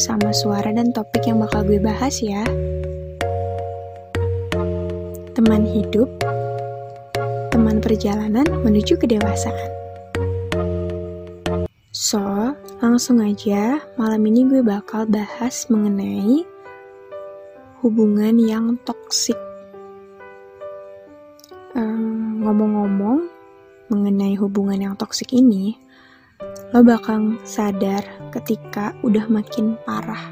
sama suara dan topik yang bakal gue bahas ya. Teman hidup, teman perjalanan menuju kedewasaan. So, langsung aja malam ini gue bakal bahas mengenai hubungan yang toksik ngomong-ngomong mengenai hubungan yang toksik ini, lo bakal sadar ketika udah makin parah.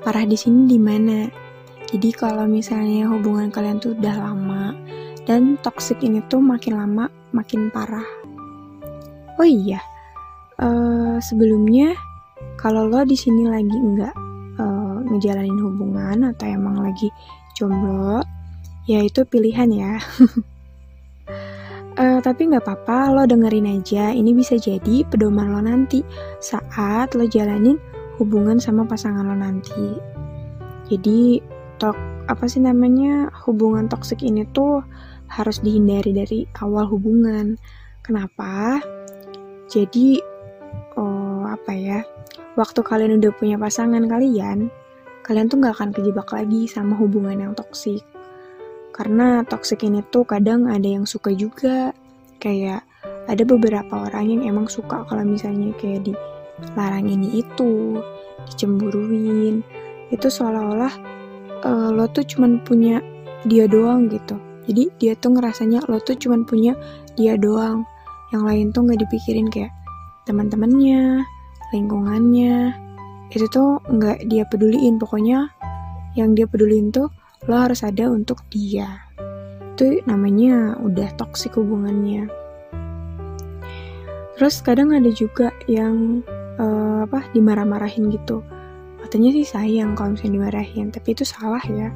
Parah di sini di mana? Jadi kalau misalnya hubungan kalian tuh udah lama dan toksik ini tuh makin lama makin parah. Oh iya, uh, sebelumnya kalau lo di sini lagi nggak uh, ngejalanin hubungan atau emang lagi jomblo, ya itu pilihan ya. Uh, tapi nggak apa-apa, lo dengerin aja. Ini bisa jadi pedoman lo nanti saat lo jalanin hubungan sama pasangan lo nanti. Jadi, tok apa sih namanya hubungan toksik ini tuh harus dihindari dari awal hubungan. Kenapa? Jadi, oh apa ya? Waktu kalian udah punya pasangan kalian, kalian tuh nggak akan kejebak lagi sama hubungan yang toksik karena toxic ini tuh kadang ada yang suka juga. Kayak ada beberapa orang yang emang suka kalau misalnya kayak di larang ini itu dicemburuin. Itu seolah-olah uh, lo tuh cuman punya dia doang gitu. Jadi dia tuh ngerasanya lo tuh cuman punya dia doang. Yang lain tuh nggak dipikirin kayak teman-temannya lingkungannya. Itu tuh nggak dia peduliin. Pokoknya yang dia peduliin tuh lo harus ada untuk dia. Itu namanya udah toksik hubungannya. Terus kadang ada juga yang uh, apa dimarah-marahin gitu. Katanya sih sayang kalau misalnya dimarahin tapi itu salah ya.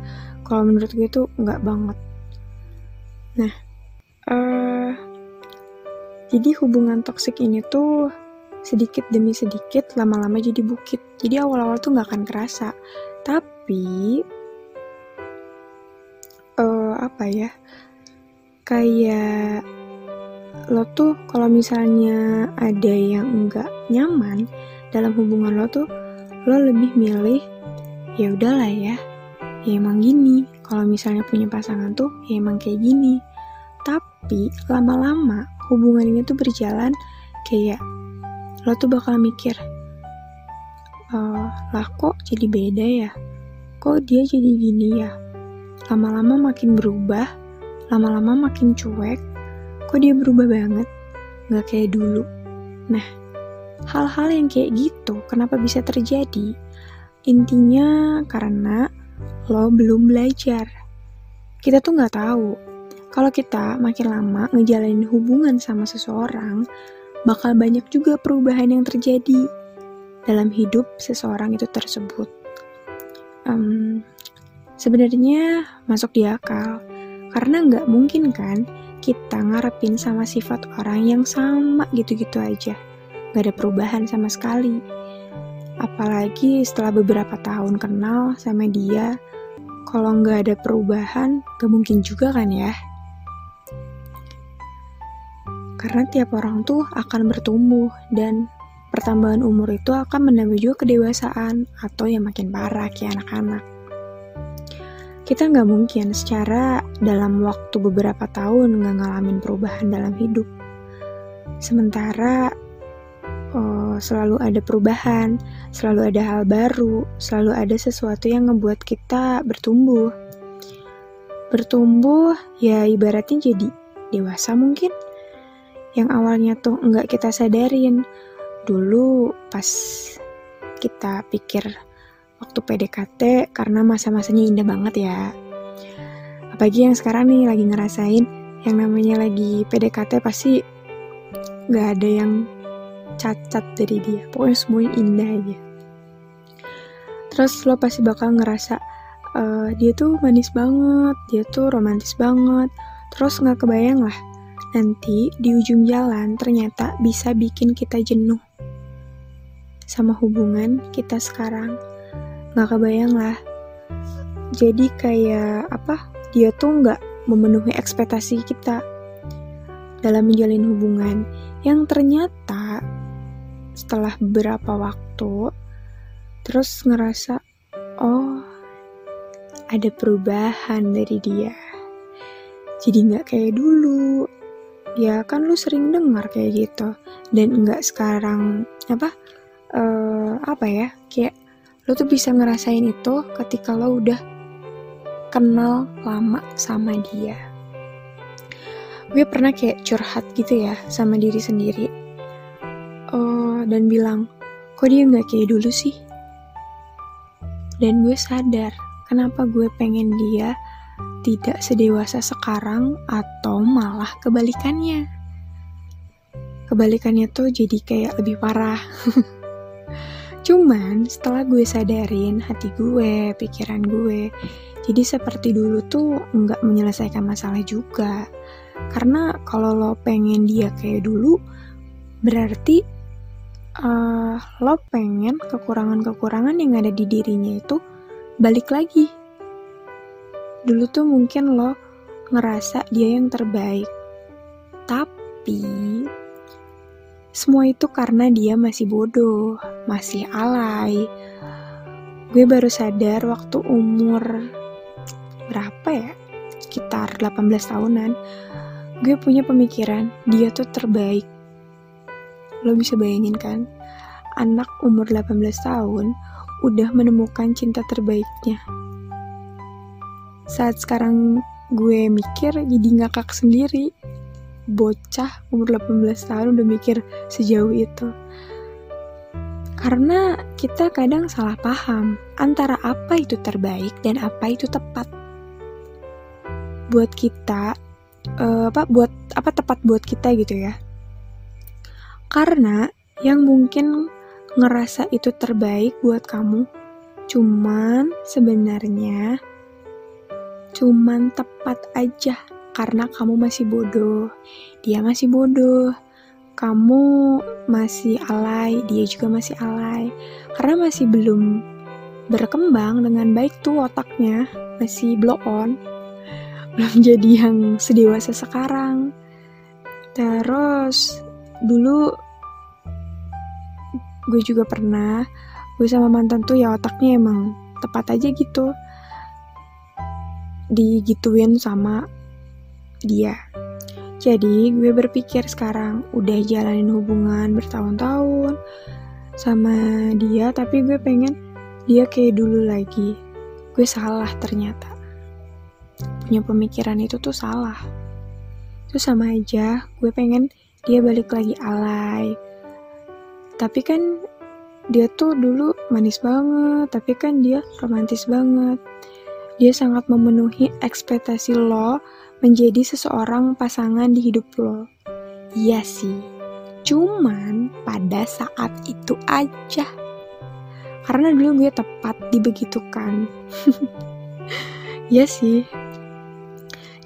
Kalau menurut gue itu nggak banget. Nah uh, jadi hubungan toksik ini tuh sedikit demi sedikit lama-lama jadi bukit. Jadi awal-awal tuh nggak akan kerasa. Tapi apa ya? Kayak lo tuh kalau misalnya ada yang enggak nyaman dalam hubungan lo tuh lo lebih milih ya udahlah ya ya emang gini. Kalau misalnya punya pasangan tuh ya emang kayak gini. Tapi lama-lama hubungan ini tuh berjalan kayak lo tuh bakal mikir uh, lah kok jadi beda ya? Kok dia jadi gini ya lama-lama makin berubah, lama-lama makin cuek, kok dia berubah banget, gak kayak dulu. Nah, hal-hal yang kayak gitu kenapa bisa terjadi? Intinya karena lo belum belajar. Kita tuh gak tahu, kalau kita makin lama ngejalanin hubungan sama seseorang, bakal banyak juga perubahan yang terjadi dalam hidup seseorang itu tersebut. Um, Sebenarnya masuk di akal, karena nggak mungkin kan kita ngarepin sama sifat orang yang sama gitu-gitu aja. Nggak ada perubahan sama sekali. Apalagi setelah beberapa tahun kenal sama dia, kalau nggak ada perubahan, nggak mungkin juga kan ya. Karena tiap orang tuh akan bertumbuh dan pertambahan umur itu akan menambah juga kedewasaan atau yang makin parah kayak anak-anak kita nggak mungkin secara dalam waktu beberapa tahun nggak ngalamin perubahan dalam hidup. Sementara oh, selalu ada perubahan, selalu ada hal baru, selalu ada sesuatu yang ngebuat kita bertumbuh. Bertumbuh ya ibaratnya jadi dewasa mungkin. Yang awalnya tuh nggak kita sadarin. Dulu pas kita pikir waktu PDKT karena masa-masanya indah banget ya. Apalagi yang sekarang nih lagi ngerasain yang namanya lagi PDKT pasti gak ada yang cacat dari dia. Pokoknya semuanya indah aja. Terus lo pasti bakal ngerasa uh, dia tuh manis banget, dia tuh romantis banget. Terus gak kebayang lah nanti di ujung jalan ternyata bisa bikin kita jenuh sama hubungan kita sekarang nggak kebayang lah. Jadi kayak apa dia tuh nggak memenuhi ekspektasi kita dalam menjalin hubungan. Yang ternyata setelah beberapa waktu terus ngerasa oh ada perubahan dari dia. Jadi nggak kayak dulu. Ya kan lu sering dengar kayak gitu. Dan nggak sekarang apa uh, apa ya kayak lo tuh bisa ngerasain itu ketika lo udah kenal lama sama dia. Gue pernah kayak curhat gitu ya sama diri sendiri. Uh, dan bilang kok dia nggak kayak dulu sih? Dan gue sadar kenapa gue pengen dia tidak sedewasa sekarang atau malah kebalikannya. Kebalikannya tuh jadi kayak lebih parah Cuman setelah gue sadarin hati gue, pikiran gue, jadi seperti dulu tuh nggak menyelesaikan masalah juga. Karena kalau lo pengen dia kayak dulu, berarti uh, lo pengen kekurangan-kekurangan yang ada di dirinya itu balik lagi. Dulu tuh mungkin lo ngerasa dia yang terbaik. Tapi semua itu karena dia masih bodoh, masih alay. Gue baru sadar waktu umur berapa ya? Sekitar 18 tahunan. Gue punya pemikiran, dia tuh terbaik. Lo bisa bayangin kan? Anak umur 18 tahun udah menemukan cinta terbaiknya. Saat sekarang gue mikir jadi ngakak sendiri bocah umur 18 tahun udah mikir sejauh itu. Karena kita kadang salah paham antara apa itu terbaik dan apa itu tepat. Buat kita, uh, apa buat apa tepat buat kita gitu ya. Karena yang mungkin ngerasa itu terbaik buat kamu, cuman sebenarnya cuman tepat aja karena kamu masih bodoh, dia masih bodoh, kamu masih alay, dia juga masih alay, karena masih belum berkembang dengan baik tuh otaknya, masih blow on, belum jadi yang sedewasa sekarang. Terus dulu gue juga pernah gue sama mantan tuh ya otaknya emang tepat aja gitu. Digituin sama dia. Jadi gue berpikir sekarang udah jalanin hubungan bertahun-tahun sama dia tapi gue pengen dia kayak dulu lagi. Gue salah ternyata. Punya pemikiran itu tuh salah. Itu sama aja gue pengen dia balik lagi alay. Tapi kan dia tuh dulu manis banget, tapi kan dia romantis banget. Dia sangat memenuhi ekspektasi lo menjadi seseorang pasangan di hidup lo. Iya sih, cuman pada saat itu aja. Karena dulu gue tepat dibegitukan. Iya sih.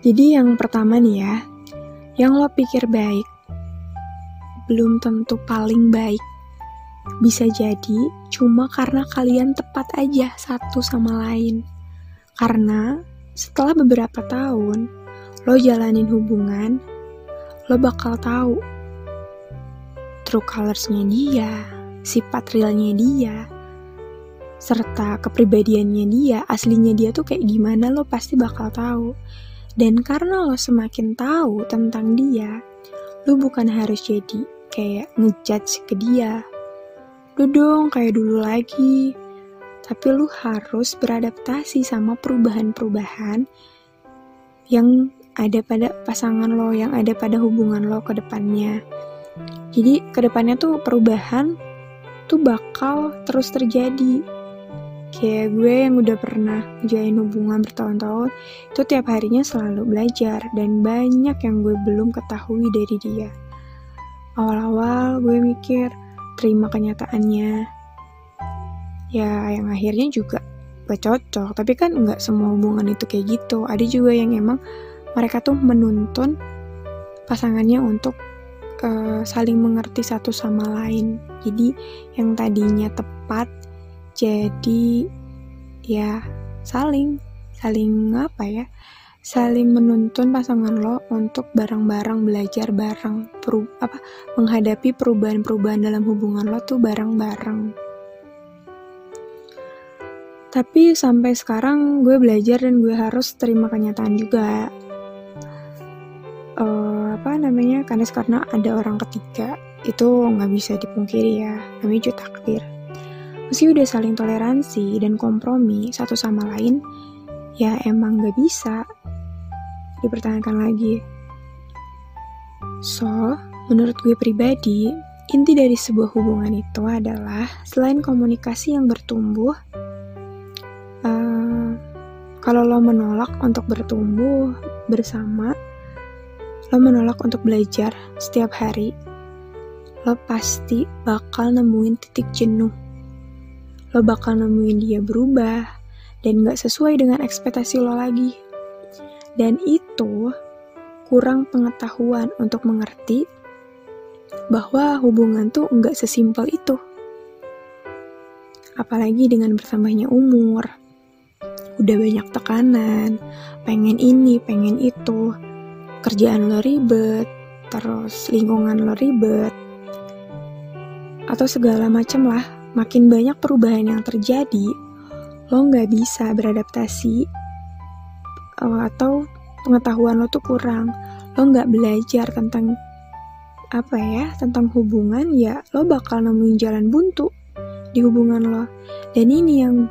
Jadi yang pertama nih ya, yang lo pikir baik, belum tentu paling baik. Bisa jadi cuma karena kalian tepat aja satu sama lain. Karena setelah beberapa tahun, lo jalanin hubungan, lo bakal tahu true colorsnya dia, sifat realnya dia, serta kepribadiannya dia, aslinya dia tuh kayak gimana lo pasti bakal tahu. Dan karena lo semakin tahu tentang dia, lo bukan harus jadi kayak ngejudge ke dia. Lo dong kayak dulu lagi. Tapi lo harus beradaptasi sama perubahan-perubahan yang ada pada pasangan lo, yang ada pada hubungan lo ke depannya. Jadi ke depannya tuh perubahan tuh bakal terus terjadi. Kayak gue yang udah pernah menjalin hubungan bertahun-tahun, itu tiap harinya selalu belajar dan banyak yang gue belum ketahui dari dia. Awal-awal gue mikir, terima kenyataannya. Ya, yang akhirnya juga gak cocok, tapi kan nggak semua hubungan itu kayak gitu. Ada juga yang emang mereka tuh menuntun pasangannya untuk uh, saling mengerti satu sama lain. Jadi yang tadinya tepat jadi ya saling saling apa ya? saling menuntun pasangan lo untuk bareng-bareng belajar bareng peru apa menghadapi perubahan-perubahan dalam hubungan lo tuh bareng-bareng. Tapi sampai sekarang gue belajar dan gue harus terima kenyataan juga. Namanya? Karena karena ada orang ketiga itu nggak bisa dipungkiri ya. Namanya juga takdir. Meski udah saling toleransi dan kompromi satu sama lain, ya emang nggak bisa dipertahankan lagi. So, menurut gue pribadi, inti dari sebuah hubungan itu adalah selain komunikasi yang bertumbuh, uh, kalau lo menolak untuk bertumbuh bersama, lo menolak untuk belajar setiap hari, lo pasti bakal nemuin titik jenuh. Lo bakal nemuin dia berubah dan gak sesuai dengan ekspektasi lo lagi. Dan itu kurang pengetahuan untuk mengerti bahwa hubungan tuh nggak sesimpel itu. Apalagi dengan bertambahnya umur. Udah banyak tekanan, pengen ini, pengen itu. Kerjaan lo ribet, terus lingkungan lo ribet. Atau segala macam lah, makin banyak perubahan yang terjadi, lo nggak bisa beradaptasi uh, atau pengetahuan lo tuh kurang. Lo nggak belajar tentang apa ya tentang hubungan ya lo bakal nemuin jalan buntu di hubungan lo. Dan ini yang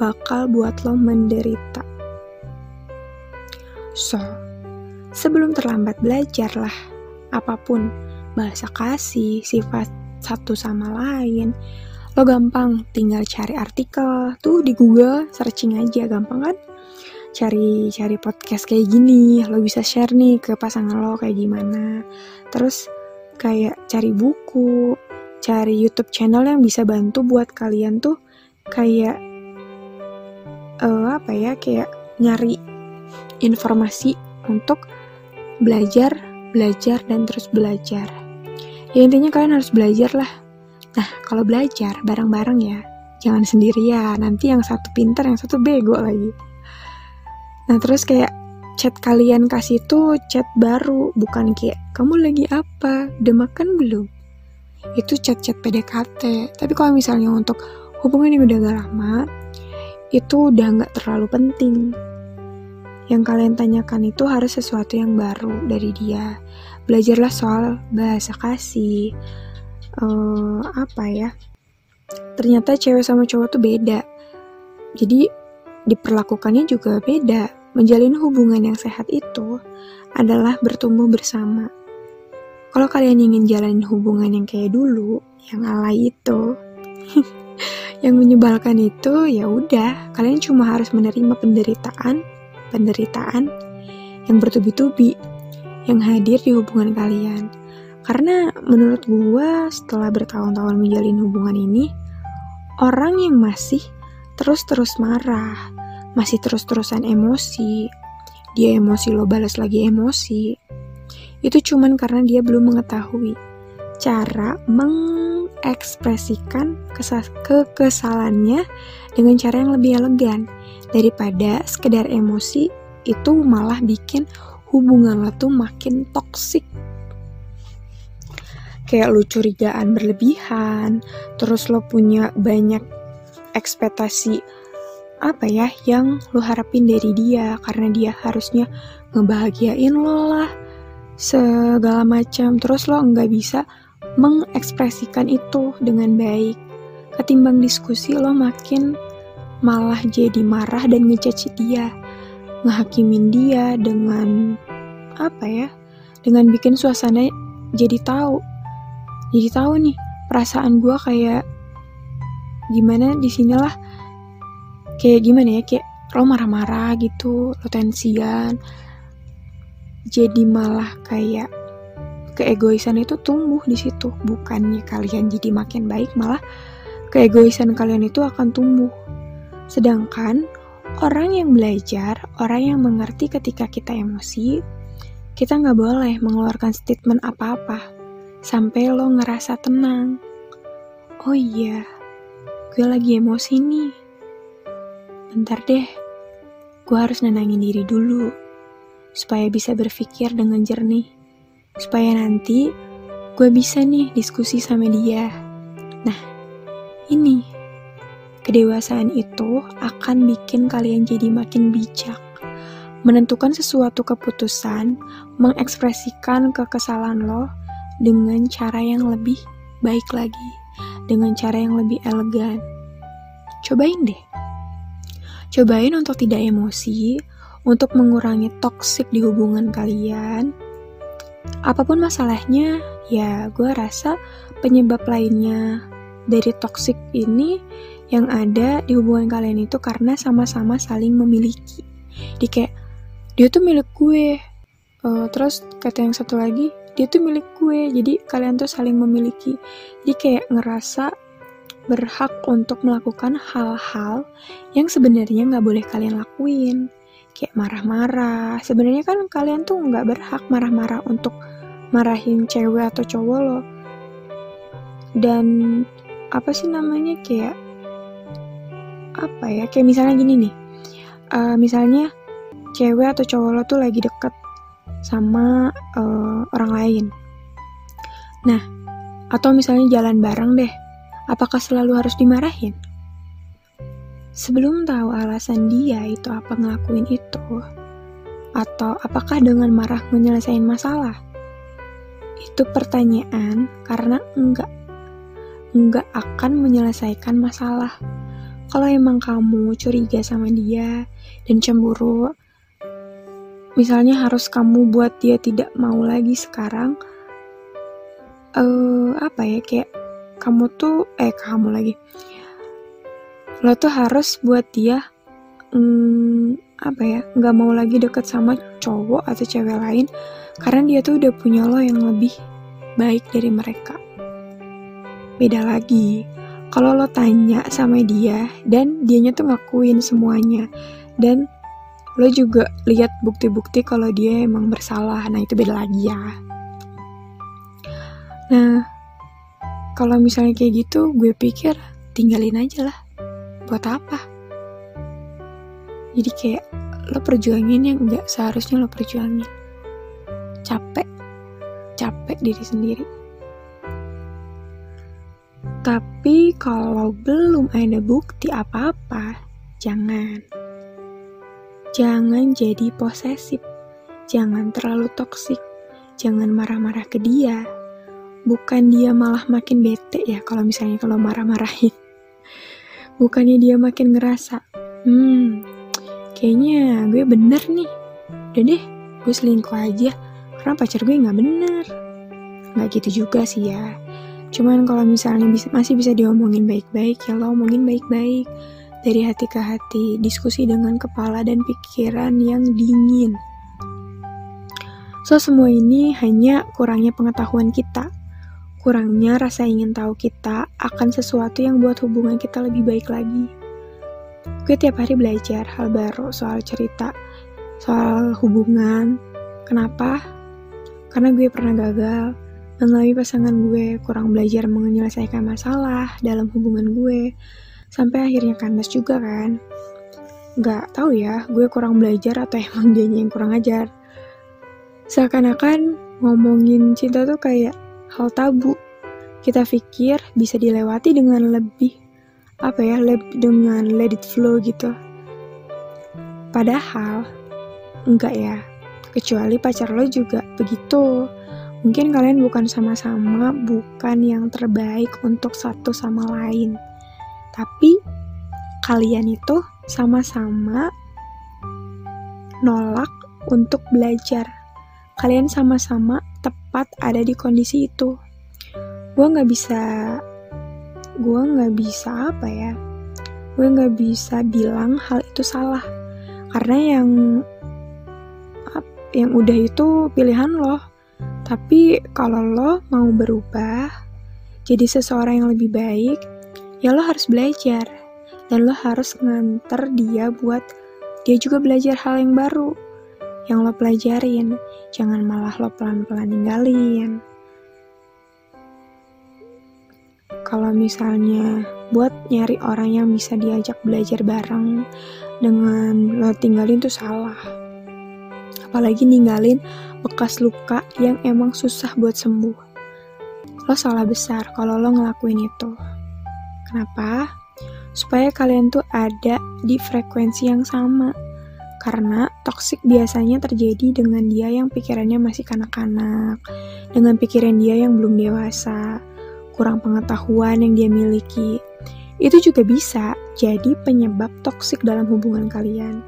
bakal buat lo menderita. So sebelum terlambat belajarlah. Apa pun bahasa kasih sifat satu sama lain lo gampang tinggal cari artikel. Tuh di Google searching aja gampang kan? Cari cari podcast kayak gini lo bisa share nih ke pasangan lo kayak gimana. Terus kayak cari buku cari YouTube channel yang bisa bantu buat kalian tuh kayak uh, apa ya kayak nyari informasi untuk belajar belajar dan terus belajar ya intinya kalian harus belajar lah nah kalau belajar bareng-bareng ya jangan sendirian nanti yang satu pintar yang satu bego lagi Nah terus kayak chat kalian kasih tuh chat baru, bukan kayak kamu lagi apa, udah makan belum? Itu chat-chat PDKT. Tapi kalau misalnya untuk hubungan yang udah gak lama, itu udah gak terlalu penting. Yang kalian tanyakan itu harus sesuatu yang baru dari dia. Belajarlah soal bahasa kasih, uh, apa ya? Ternyata cewek sama cowok tuh beda. Jadi diperlakukannya juga beda. Menjalin hubungan yang sehat itu adalah bertumbuh bersama. Kalau kalian ingin jalanin hubungan yang kayak dulu, yang alay itu, yang menyebalkan itu, ya udah, kalian cuma harus menerima penderitaan, penderitaan yang bertubi-tubi yang hadir di hubungan kalian. Karena menurut gua setelah bertahun-tahun menjalin hubungan ini, orang yang masih terus-terus marah, masih terus-terusan emosi, dia emosi lo balas lagi emosi, itu cuman karena dia belum mengetahui cara mengekspresikan kekesalannya dengan cara yang lebih elegan. Daripada sekedar emosi itu malah bikin hubungan lo tuh makin toksik. Kayak lu curigaan berlebihan terus lo punya banyak ekspektasi apa ya yang lo harapin dari dia karena dia harusnya ngebahagiain lo lah segala macam. Terus lo nggak bisa mengekspresikan itu dengan baik. Ketimbang diskusi lo makin malah jadi marah dan ngecaci dia ngehakimin dia dengan apa ya dengan bikin suasana jadi tahu. Jadi tahu nih perasaan gue kayak gimana di sinilah kayak gimana ya kayak lo marah-marah gitu lo tensian. Jadi malah kayak keegoisan itu tumbuh di situ bukannya kalian jadi makin baik malah keegoisan kalian itu akan tumbuh sedangkan orang yang belajar orang yang mengerti ketika kita emosi kita nggak boleh mengeluarkan statement apa-apa sampai lo ngerasa tenang oh iya gue lagi emosi nih. Bentar deh, gue harus nenangin diri dulu. supaya bisa berpikir dengan jernih, supaya nanti gue bisa nih diskusi sama dia. Nah, ini kedewasaan itu akan bikin kalian jadi makin bijak, menentukan sesuatu keputusan, mengekspresikan kekesalan lo dengan cara yang lebih baik lagi, dengan cara yang lebih elegan. Cobain deh. Cobain untuk tidak emosi, untuk mengurangi toksik di hubungan kalian. Apa pun masalahnya, ya gue rasa penyebab lainnya dari toksik ini yang ada di hubungan kalian itu karena sama-sama saling memiliki. Di kayak, dia tuh milik gue. Uh, terus kata yang satu lagi, dia tuh milik gue jadi kalian tuh saling memiliki jadi kayak ngerasa berhak untuk melakukan hal-hal yang sebenarnya nggak boleh kalian lakuin kayak marah-marah sebenarnya kan kalian tuh nggak berhak marah-marah untuk marahin cewek atau cowok lo dan apa sih namanya kayak apa ya kayak misalnya gini nih uh, misalnya cewek atau cowok lo tuh lagi deket sama uh, orang lain. Nah, atau misalnya jalan bareng deh, apakah selalu harus dimarahin? Sebelum tahu alasan dia itu apa ngelakuin itu, atau apakah dengan marah menyelesaikan masalah? Itu pertanyaan karena enggak enggak akan menyelesaikan masalah. Kalau emang kamu curiga sama dia dan cemburu, misalnya harus kamu buat dia tidak mau lagi sekarang uh, apa ya kayak kamu tuh eh kamu lagi lo tuh harus buat dia um, apa ya nggak mau lagi deket sama cowok atau cewek lain karena dia tuh udah punya lo yang lebih baik dari mereka. Beda lagi kalau lo tanya sama dia dan dianya tuh ngakuin semuanya dan lo juga lihat bukti-bukti kalau dia emang bersalah nah itu beda lagi ya. Nah kalau misalnya kayak gitu gue pikir tinggalin aja lah buat apa? Jadi kayak lo perjuangin yang nggak seharusnya lo perjuangin. Capek. Capek diri sendiri. Tapi kalau belum ada bukti apa-apa jangan. Jangan jadi posesif, jangan terlalu toksik, jangan marah-marah ke dia. Bukan dia malah makin bete ya kalau misalnya kalau marah-marahin. Bukannya dia makin ngerasa, hmm, kayaknya gue bener nih. Udah deh, gue selingkuh aja, karena pacar gue nggak bener. Nggak gitu juga sih ya. Cuman kalau misalnya bisa, masih bisa diomongin baik-baik, ya lo omongin baik-baik dari hati ke hati, diskusi dengan kepala dan pikiran yang dingin. So, semua ini hanya kurangnya pengetahuan kita, kurangnya rasa ingin tahu kita akan sesuatu yang buat hubungan kita lebih baik lagi. Gue tiap hari belajar hal baru soal cerita, soal hubungan. Kenapa? Karena gue pernah gagal, melalui pasangan gue kurang belajar menyelesaikan masalah dalam hubungan gue, Sampai akhirnya kandas juga kan. Gak tahu ya, gue kurang belajar atau emang dia yang kurang ajar. Seakan-akan ngomongin cinta tuh kayak hal tabu. Kita pikir bisa dilewati dengan lebih apa ya, lebih dengan let it flow gitu. Padahal enggak ya. Kecuali pacar lo juga begitu. Mungkin kalian bukan sama-sama, bukan yang terbaik untuk satu sama lain. Tapi kalian itu sama-sama nolak untuk belajar. Kalian sama-sama tepat ada di kondisi itu. Gue nggak bisa, gue nggak bisa apa ya? Gue nggak bisa bilang hal itu salah karena yang yang udah itu pilihan lo. Tapi kalau lo mau berubah jadi seseorang yang lebih baik, ya lo harus belajar dan lo harus nganter dia buat dia juga belajar hal yang baru yang lo pelajarin jangan malah lo pelan-pelan ninggalin kalau misalnya buat nyari orang yang bisa diajak belajar bareng dengan lo tinggalin tuh salah apalagi ninggalin bekas luka yang emang susah buat sembuh. Lo salah besar kalau lo ngelakuin itu. Kenapa? Supaya kalian tuh ada di frekuensi yang sama. Karena toksik biasanya terjadi dengan dia yang pikirannya masih kanak-kanak, dengan pikiran dia yang belum dewasa, kurang pengetahuan yang dia miliki. Itu juga bisa jadi penyebab toksik dalam hubungan kalian.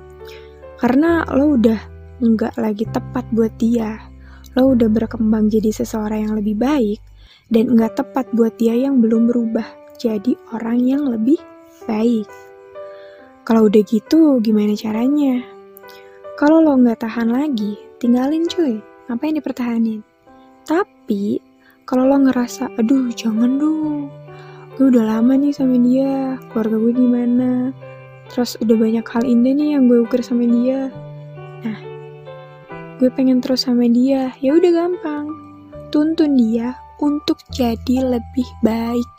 Karena lo udah nggak lagi tepat buat dia, lo udah berkembang jadi seseorang yang lebih baik, dan nggak tepat buat dia yang belum berubah jadi orang yang lebih baik. Kalau udah gitu, gimana caranya? Kalau lo nggak tahan lagi, tinggalin cuy. Apa yang dipertahanin? Tapi, kalau lo ngerasa, aduh jangan dong. Gue udah lama nih sama dia, keluarga gue gimana. Terus udah banyak hal indah nih yang gue ukir sama dia. Nah, gue pengen terus sama dia. Ya udah gampang. Tuntun dia untuk jadi lebih baik.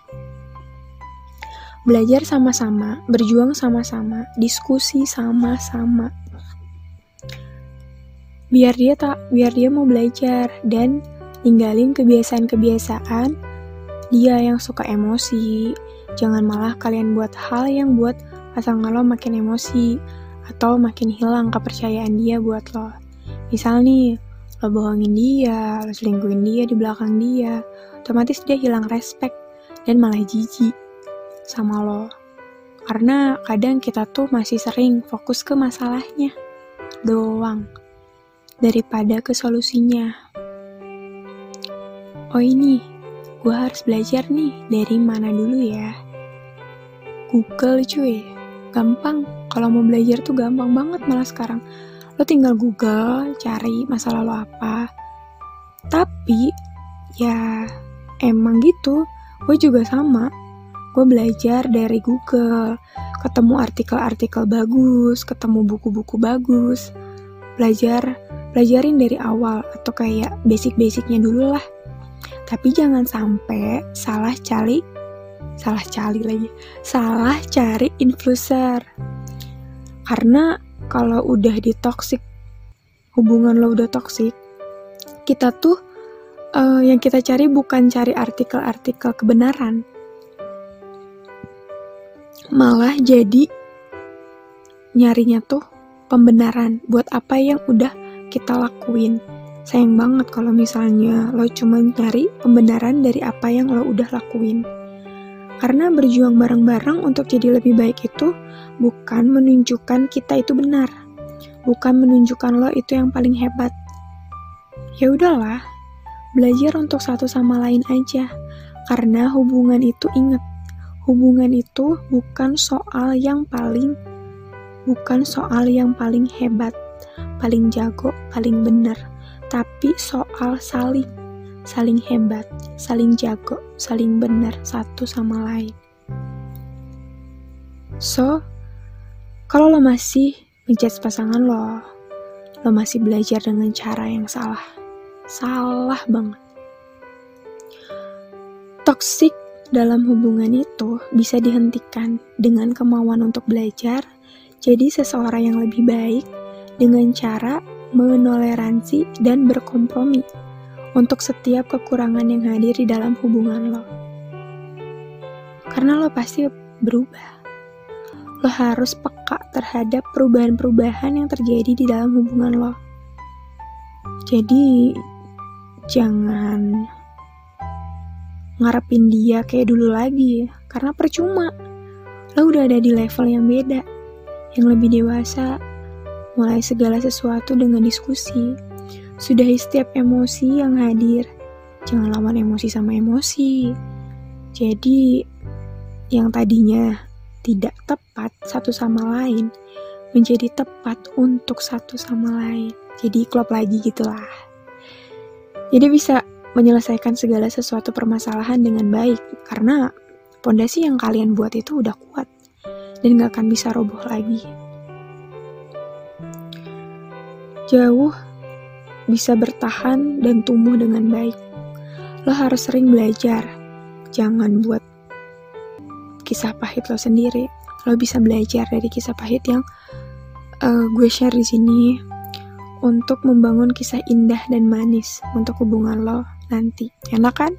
Belajar sama-sama, berjuang sama-sama, diskusi sama-sama. Biar dia tak, biar dia mau belajar dan ninggalin kebiasaan-kebiasaan dia yang suka emosi. Jangan malah kalian buat hal yang buat pasangan lo makin emosi atau makin hilang kepercayaan dia buat lo. Misal nih, lo bohongin dia, lo selingkuhin dia di belakang dia, otomatis dia hilang respect dan malah jijik sama lo. Karena kadang kita tuh masih sering fokus ke masalahnya doang daripada ke solusinya. Oh ini, gue harus belajar nih dari mana dulu ya. Google cuy, gampang. Kalau mau belajar tuh gampang banget malah sekarang. Lo tinggal Google, cari masalah lo apa. Tapi, ya emang gitu. Gue juga sama gue belajar dari Google, ketemu artikel-artikel bagus, ketemu buku-buku bagus, belajar pelajarin dari awal atau kayak basic-basicnya dulu lah. Tapi jangan sampai salah cari, salah cari lagi, salah cari influencer. Karena kalau udah di toxic, hubungan lo udah toxic, kita tuh uh, yang kita cari bukan cari artikel-artikel kebenaran, malah jadi nyarinya tuh pembenaran buat apa yang udah kita lakuin. Sayang banget kalau misalnya lo cuma nyari pembenaran dari apa yang lo udah lakuin. Karena berjuang bareng-bareng untuk jadi lebih baik itu bukan menunjukkan kita itu benar. Bukan menunjukkan lo itu yang paling hebat. Ya udahlah, belajar untuk satu sama lain aja. Karena hubungan itu inget, hubungan itu bukan soal yang paling bukan soal yang paling hebat, paling jago, paling benar, tapi soal saling saling hebat, saling jago, saling benar satu sama lain. So, kalau lo masih ngejudge pasangan lo, lo masih belajar dengan cara yang salah. Salah banget. Toxic dalam hubungan itu bisa dihentikan dengan kemauan untuk belajar, jadi seseorang yang lebih baik dengan cara menoleransi dan berkompromi untuk setiap kekurangan yang hadir di dalam hubungan lo. Karena lo pasti berubah. Lo harus peka terhadap perubahan-perubahan yang terjadi di dalam hubungan lo. Jadi, jangan ngarepin dia kayak dulu lagi karena percuma lo udah ada di level yang beda yang lebih dewasa mulai segala sesuatu dengan diskusi. Sudahi setiap emosi yang hadir. Jangan lawan emosi sama emosi. Jadi yang tadinya tidak tepat satu sama lain menjadi tepat untuk satu sama lain. Jadi klop lagi gitulah. Jadi bisa menyelesaikan segala sesuatu permasalahan dengan baik. Karena pondasi yang kalian buat itu udah kuat. Dan gak akan bisa roboh lagi. Jauh bisa bertahan dan tumbuh dengan baik. Lo harus sering belajar. Jangan buat kisah pahit lo sendiri. Lo bisa belajar dari kisah pahit yang uh, gue share di sini untuk membangun kisah indah dan manis untuk hubungan lo nanti. Enak kan?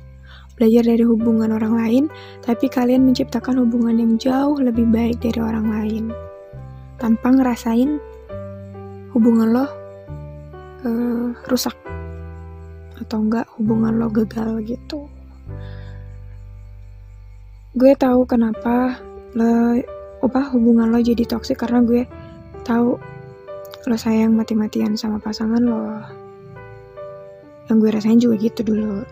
Belajar dari hubungan orang lain, tapi kalian menciptakan hubungan yang jauh lebih baik dari orang lain. Tanpa ngerasain hubungan lo uh, rusak. Atau enggak hubungan lo gagal gitu. Gue tahu kenapa lo apa hubungan lo jadi toksik karena gue tahu lo sayang mati-matian sama pasangan lo yang gue rasain juga gitu dulu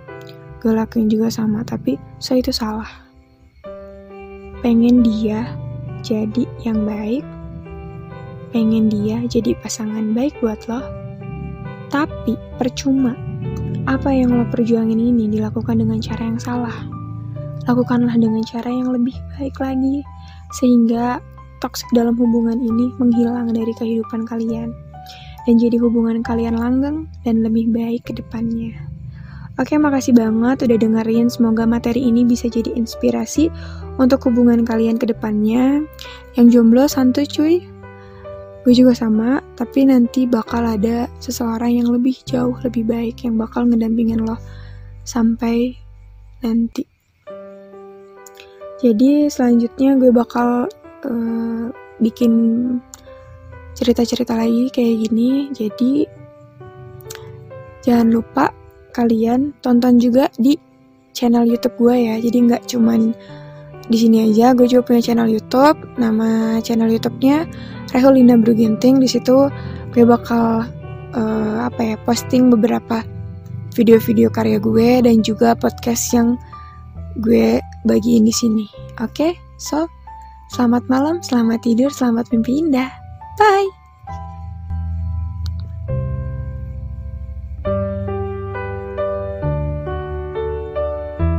gue lakuin juga sama tapi saya itu salah pengen dia jadi yang baik pengen dia jadi pasangan baik buat lo tapi percuma apa yang lo perjuangin ini dilakukan dengan cara yang salah lakukanlah dengan cara yang lebih baik lagi sehingga toksik dalam hubungan ini menghilang dari kehidupan kalian dan jadi hubungan kalian langgeng dan lebih baik ke depannya. Oke, makasih banget udah dengerin. Semoga materi ini bisa jadi inspirasi untuk hubungan kalian ke depannya. Yang jomblo santuy cuy. Gue juga sama, tapi nanti bakal ada seseorang yang lebih jauh, lebih baik yang bakal ngedampingin lo sampai nanti. Jadi selanjutnya gue bakal uh, bikin cerita-cerita lagi kayak gini. Jadi jangan lupa kalian tonton juga di channel YouTube gue ya. Jadi nggak cuman di sini aja, gue juga punya channel YouTube. Nama channel YouTube-nya Reholina Bruginting. Di situ gue bakal uh, apa ya posting beberapa video-video karya gue dan juga podcast yang gue bagiin di sini. Oke, okay? so Selamat malam, selamat tidur, selamat mimpi indah. Bye!